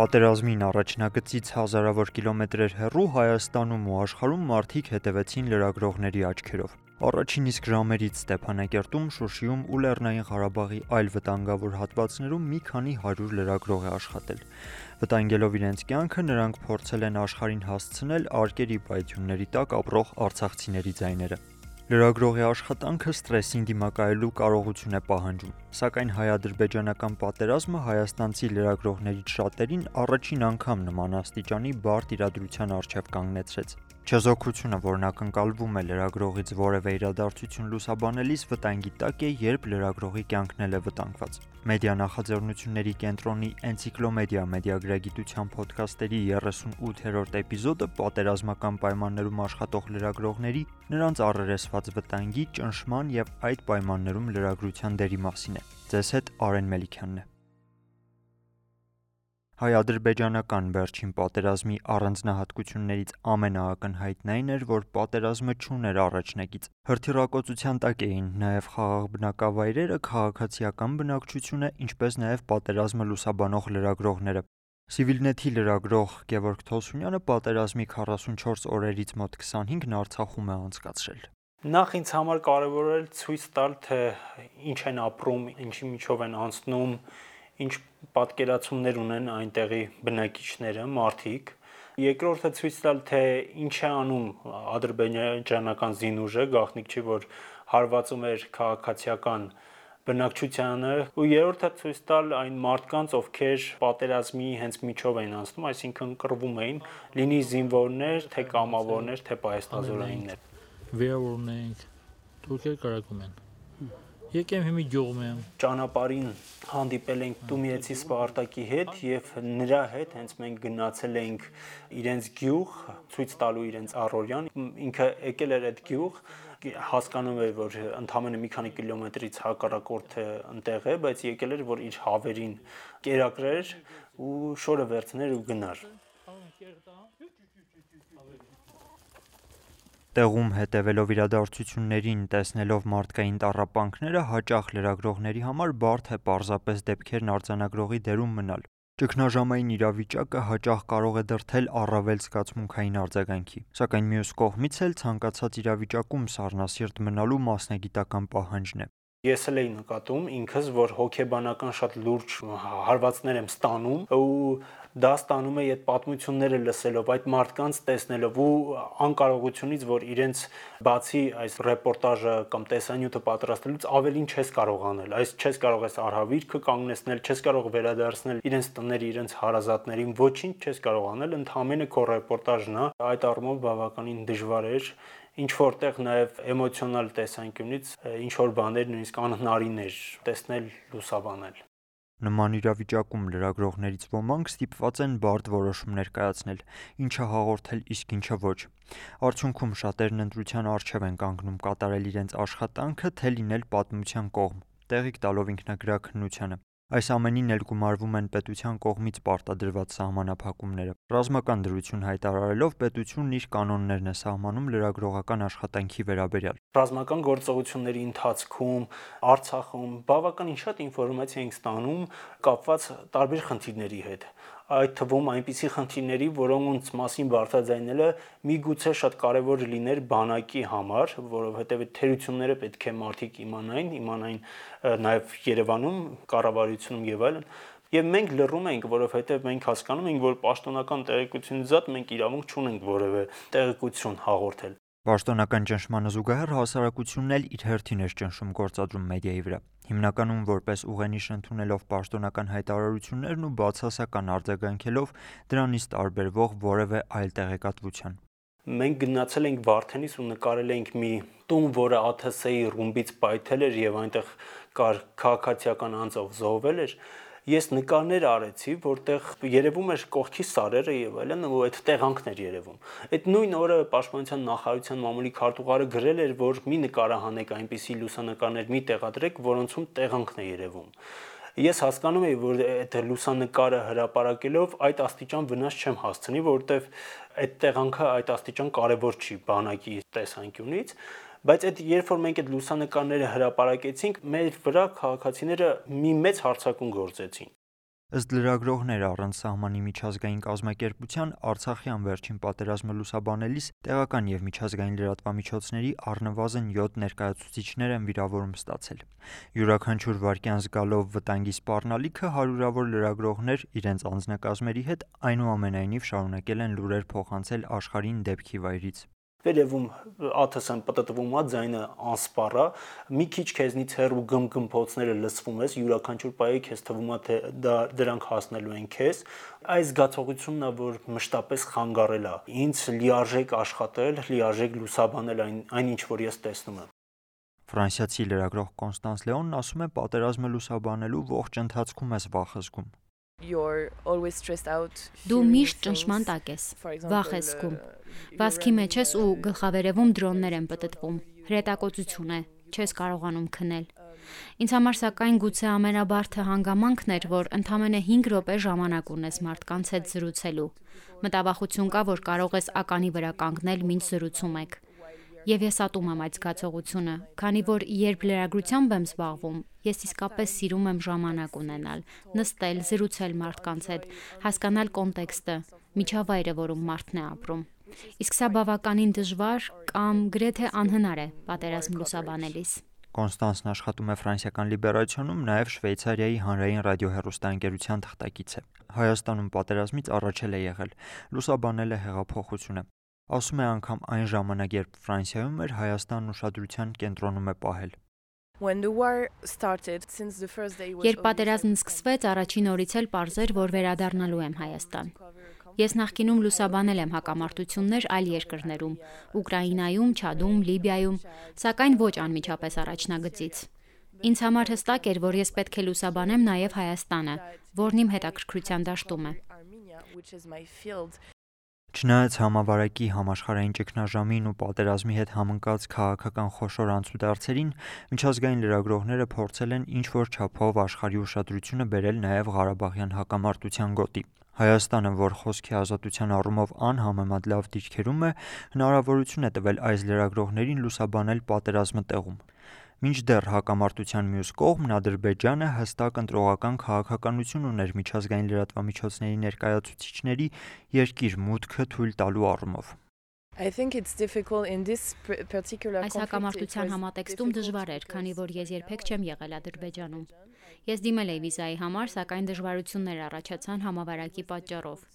Պատերազմին առաջնագծից հազարավոր կիլոմետրեր հեռու Հայաստանում ու աշխարհում մարդիկ հետևեցին լրագրողների աչքերով։ Առաջին իսկ ժամերից Ստեփանակերտում, Շուշիում ու Լեռնային Ղարաբաղի այլ վտանգավոր հատվածներում մի քանի 100 լրագրող է աշխատել։ Վտանգելով իրենց կյանքը նրանք փորձել են աշխարհին հասցնել արկերի պայթյունների տակ ապրող արցախցիների ձայները։ Լրագրողի աշխատանքը ստրեսին դիմակայելու կարողություն է պահանջում, սակայն հայ-ադրբեջանական պատերազմը հայաստանցի լրագրողներից շատերին առաջին անգամ նման աստիճանի բարդ իրադրության առջև կանգնեցրեց։ Չեզոքությունը, որն ակնկալվում է լրագրողից որևէ իրադարձություն լուսաբանելիս վտանգի տակ է, երբ լրագրողի կյանքն էլ է վտանգված։ Մեդիա նախաձեռնությունների կենտրոնի Էնցիկլոմեդիա մեդիագրագիտության ոդքասթերի 38-րդ էպիզոդը պատերազմական պայմաններում աշխատող լրագրողների, նրանց առերեսված վտանգի, ճնշման եւ այդ պայմաններում լրագրության դերի մասին է։ Ձեզ հետ Արեն Մելիքյանն է։ Հայ-ադրբեջանական վերջին պատերազմի առանձնահատկություններից ամենաակնհայտն այն էր, որ պատերազմը չուներ առաջնեկից։ Հրթիռակոծության տակ էին նաև խաղաղ բնակավայրերը, քաղաքացիական բնակչությունը, ինչպես նաև պատերազմը լուսաբանող լրագրողները։ Civilnet-ի լրագրող Գևորգ Թոսունյանը պատերազմի 44 օրերից մոտ 25-ն Արցախում է անցկացրել։ Նախ ինձ համար կարևոր էր ցույց տալ, թե ինչ են ապրում, ինչի միջով են անցնում, ինչ պատկերացումներ ունեն այնտեղի բնակիչները, մարդիկ։ Երկրորդը ցույց տալ, թե ինչ է անում ադրբեջանական զինուժը, գաղտնիք չի, որ հարվածում էր քաղաքացիական բնակչությանը ու երրորդը ցույց տալ այն մարդկանց, ովքեր պատերազմի հենց միջով էին անցնում, այսինքն կռվում էին, լինի զինվորներ, թե կամավորներ, թե պայեստազորայիններ։ Վիրավորներ, թուրքեր կարակում են Եկեմ հիմի գյուղում եմ։ Ճանապարհին հանդիպել ենք Տումիեցի Սպարտակի հետ եւ նրա հետ հենց մենք գնացել ենք իրենց գյուղ, ցույց տալու իրենց առօրյան։ Ինքը եկել էր այդ գյուղ, հասկանում էր, որ ընդամենը մի քանի կիլոմետրից հակառակորդը ընտեղ է, բայց եկել էր, որ իր հավերին կերակրեր ու շորը վերցներ ու գնար։ Տեղում հետևելով իրադարձություններին, տեսնելով մարդկային տառապանքները, հաճախ լրագրողների համար բարդ է պարզապես դեպքերն արձանագրողի դերում մնալ։ Ճգնաժամային իրավիճակը հաճախ կարող է դրթել առավել զգացմունքային արձագանքի, սակայն մյուս կողմից էլ ցանկացած իրավիճակում սառնասիրտ մնալու մասնագիտական պահանջն է։ Ես էլ էի նկատում ինքս, որ հոգեբանական շատ լուրջ հարվածներ եմ ստանում ու դա ստանում է այդ պատմությունները լսելով, այդ մարդկանց տեսնելով ու անկարողությունից, որ իրենց բացի այս ռեպորտաժը կամ տեսանյութը պատրաստելուց ավելին չես կարող անել։ Այս չես կարող ես արհավիրքը կանգնեցնել, չես կարող վերադարձնել իրենց տների, իրենց հարազատներին, ոչինչ չես կարող անել, ընդհանրապես քո ռեպորտաժն է։ Այդ առումով բավականին դժվար էր ինչ որտեղ նաև էմոցիոնալ տեսանկյունից ինչ որ բաներ նույնիսկ անհնարին էր տեսնել, լուսաբանել։ Նման իրավիճակում լրագրողներից ոմանք ստիպված են բարդ որոշումներ կայացնել, ինչը հաղորդել, իսկ ինչը ոչ։ Արդյունքում շատերն ընտրության առջև են կանգնում կատարել իրենց աշխատանքը, թե լինել պատմության կողմ, տեղիք տալով ինքնագրաքննությանը։ Այս ամենին էլ գումարվում են պետության կողմից պարտադրված սահմանափակումները։ Ռազմական դրություն հայտարարելով պետությունն իր կանոններն է սահմանում լրագրողական աշխատանքի վերաբերյալ։ Ռազմական գործողությունների ընթացքում Արցախում բավականին շատ ինֆորմացիա ենք ստանում կապված տարբեր խնդիրների հետ այդ թվում այնպիսի խնդիրների, որոնց մասին բարձրաձայնելը միգուցե շատ կարևոր լիներ բանակի համար, որովհետև այդ թերությունները պետք է մարդիկ իմանային, իմանային նաև Երևանում, կառավարությունում եւ այլն, Եվ մենք լռում ենք, որովհետև մենք հասկանում ենք, որ պաշտոնական տեղեկությունից զատ մենք իրավունք չունենք որևէ տեղեկություն հաղորդել։ Պաշտոնական ճնշմանը զուգահեռ հասարակությունն էլ իր հերթին էր ճնշում գործադրում մեդիայի վրա։ Հիմնականում որպես ուղենիշ ընդունելով պաշտոնական հայտարարություններն ու բացասական արձագանքելով դրանից տարբերվող որևէ այլ տեղեկատվության։ Մենք գնացել ենք Վարդենիս ու նկարել ենք մի տուն, որը ԱԹՍ-ի ռումբից պայթել էր եւ այնտեղ կար քաղաքացիական անձով զոհվել էր ես նկարներ արեցի, որտեղ երևում էր կողքի սարերը եւ այլն, ու այդ տեղանքն էր երևում։ Այդ նույն օրը Պաշտպանության նախարարության մամուլի քարտուղարը գրել էր, որ մի նկարահանեք այնպիսի լուսանկարներ մի տեղադրեք, որոնցում տեղանքն է երևում ես հասկանում եի, որ այդ լուսանկարը հրապարակելով այդ աստիճան վնաս չեմ հասցնի, որովհետև այդ տեղանքը այդ աստիճան կարևոր չի բանակի տեսանկյունից, բայց այդ երբ որ մենք այդ լուսանկարները հրապարակեցինք, մեր վրա քաղաքացիները մի մեծ հարցակում գործեցին Ըստ լրագրողներ առանց սահմանի միջազգային կազմակերպության Արցախյան վերջին պատերազմը լուսաբանելիս տեղական եւ միջազգային լրատվամիջոցների առնվազն 7 ներկայացուցիչներ են վիրավորում ստացել։ Յուրաքանչյուր վարքյան զգալով վտանգի սպառնալիքը հարյուրավոր լրագրողներ իրենց անձնակազմերի հետ այնուամենայնիվ շարունակել են լուրեր փոխանցել աշխարհին դեպքի վայրից վերևում ԱԹՍ-ն պտտվում է, ձայնը անսպառ է, մի քիչ քեզնից հեռու գմգմփոցները լսվում ես, յուրաքանչյուր պահի քեզ թվում է թե դա դրանք հասնելու են քեզ։ Այս զգացողությունն է, որ մշտապես խանգարել է ինձ լիարժեք աշխատել, լիարժեք լուսաբանել այն այնինչ որ ես տեսնում եմ։ Ֆրանսիացի լրագրող Կոնստանս Լեոնն ասում է պատերազմը լուսաբանելու ողջ ընթացքում ես վախ զգում Դու միշտ ճնշման տակ ես, վախ ես զգում։ Վասկի մեջ ես ու գլխավերևում դրոններ են պտտվում։ Հրետակոծություն է, չես կարողանում քնել։ Ինձ համար սակայն գուցե ամենաբարդը հանգամանքն էր, որ ընդամենը 5 րոպե ժամանակ ունես մարդկանց հետ զրուցելու։ Մտավախություն կա, որ կարող ես ականի վրա կանգնել, ինչ զրուցում եք։ Եվ ես ատում եմ այդ զգացողությունը, քանի որ երբ լրագրությամբ եմ զբաղվում, ես իսկապես սիրում եմ ժամանակ ունենալ, նստել, զրուցել մարդկանց հետ, հասկանալ կոնտեքստը, միջավայրը, որում մարդն է ապրում։ Իսկ սա բավականին դժվար կամ գրեթե անհնար է պատերազմ լուսաբանելիս։ Կոնստանսն աշխատում է ֆրանսիական լիբերացիոնում, նաև Շվեյցարիայի հանրային ռադիոհեռուստաընկերության թղթակից է։ Հայաստանում պատերազմից առաջել է եղել, լուսաբանել է հեղափոխությունը։ Ասում է անգամ այն ժամանակ, երբ Ֆրանսիայում էր, Հայաստանն ուշադրության կենտրոնում է պահել։ Երբ պատերազմն սկսվեց, առաջին օրից էլ parzեր, որ վերադառնալու եմ Հայաստան։ Ես նախկինում լուսաբանել եմ հակամարտություններ այլ երկրներում՝ Ուկրաինայում, Չադում, Լիբիայում, սակայն ոչ անմիջապես առաջնագծից։ Ինձ համար հստակ էր, որ ես պետք է լուսաբանեմ նաև Հայաստանը, որն իմ հետաքրքրության դաշտում է։ Չնայած համավարակի համաշխարհային ճգնաժամին ու պատերազմի հետ համընկած քաղաքական խոշոր անցուդարձերին, միջազգային լրագրողները փորձել են ինչ որ չափով աշխարհի ուշադրությունը բերել նաև Ղարաբաղյան հակամարտության գոտի։ Հայաստանը, որ խոսքի ազատության առումով անհամեմատ լավ դիրքերում է, հնարավորություն է տվել այս լրագրողներին լուսաբանել պատերազմը տեղում։ Մինչդեռ հակամարտության մյուս կողմն Ադրբեջանը հստակ ընտրողական քաղաքականություն ուներ միջազգային լրատվամիջոցների ներկայացուցիչների երկիր մուտքը թույլ տալու առումով։ Այս հակամարտության համատեքստում դժվար էր, քանի որ ես երբեք չեմ եղել Ադրբեջանում։ Ես դիմել էի վիզայի համար, սակայն դժվարություններ առաջացան համավարակի պատճառով։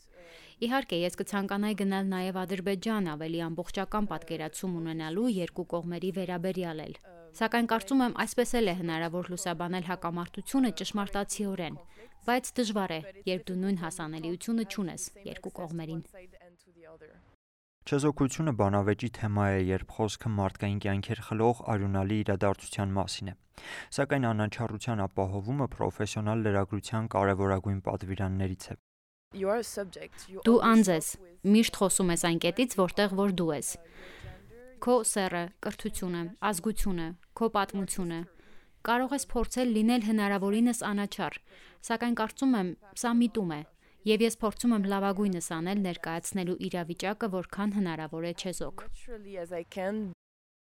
Իհարկե, ես կցանկանայի գնալ նաև Ադրբեջան, ավելի ամբողջական պատկերացում ունենալու երկու կողմերի վերաբերյալ էլ։ Սակայն կարծում եմ, այսպես էլ է հնարավոր լուսաբանել հակամարտությունը ճշմարտացիորեն, բայց դժվար է, երբ դու նույն հասանելիությունը չունես երկու կողմերին։ Չեզոքությունը բանավեճի թեմա է, երբ խոսքը մարդկային կյանքեր խլող արյունալի իրադարձության մասին է։ Սակայն անաչառության ապահովումը պրոֆեսիոնալ լրագրության կարևորագույն պատվիրաններից է։ Դու անձ ես, միշտ խոսում ես այն կետից, որտեղ որ դու ես։ Քո սերը, կրթությունը, ազգությունը, քո պատմությունը, կարող ես փորձել լինել հնարավորինս անաչառ, սակայն կարծում եմ, սա միտում է, եւ ես փորձում եմ լավագույնս անել ներկայացնելու իրավիճակը, որքան հնարավոր է չեզոք։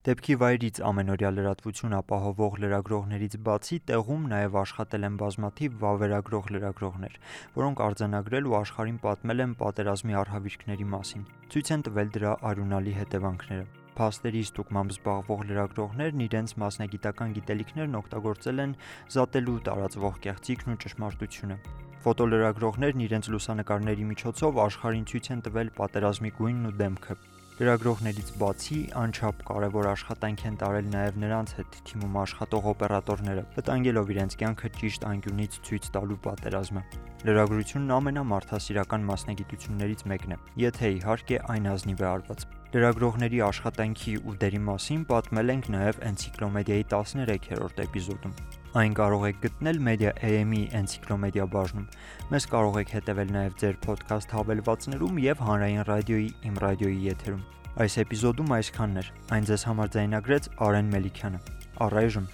Դեպքի վայրից ամենօրյա լրատվություն ապահովող լրագրողներից բացի տեղում նաև աշխատել են բազմաթիվ վավերագրող լրագրողներ, որոնք արձանագրել ու աշխարհին պատմել են պատերազմի արհավիրքների մասին։ Ցույց են տվել դրա արյունալի հետևանքները։ Փաստերի ստուգմամբ զբաղվող լրագրողներն իրենց մասնագիտական գիտելիքներն օգտագործել են զատելու տարածվող կեղծիքն ու ճշմարտությունը։ Ֆոտոլրագրողներն իրենց լուսանկարների միջոցով աշխարհին ցույց են տվել պատերազմի գույնն ու դեմքը։ Լրագրողներից բացի անչափ կարևոր աշխատանք են տարել նաև նրանց հետ թիմում աշխատող օպերատորները, վտանգելով իրենց կյանքը ճիշտ անկյունից ցույց տալու պատերազմը։ Լրագրությունն ամենամարդասիրական մասնագիտություններից մեկն է, եթե իհարկե այն ազնիվ է արված։ Լրագրողների աշխատանքի ու դերի մասին պատմել ենք նաև էնցիկլոմեդիայի 13-րդ էպիզոդում։ Այն կարող եք գտնել Media AM-ի էնցիկլոմեդիա բաժնում։ Մեզ կարող եք հետևել նաև ձեր ոդքասթ հավելվածներում եւ հանրային ռադիոյի Իմ ռադիոյի եթերում։ Այս էպիզոդում այսքանն էր։ Այն ձեզ համար ձայնագրեց Արեն Մելիքյանը։ Առայժմ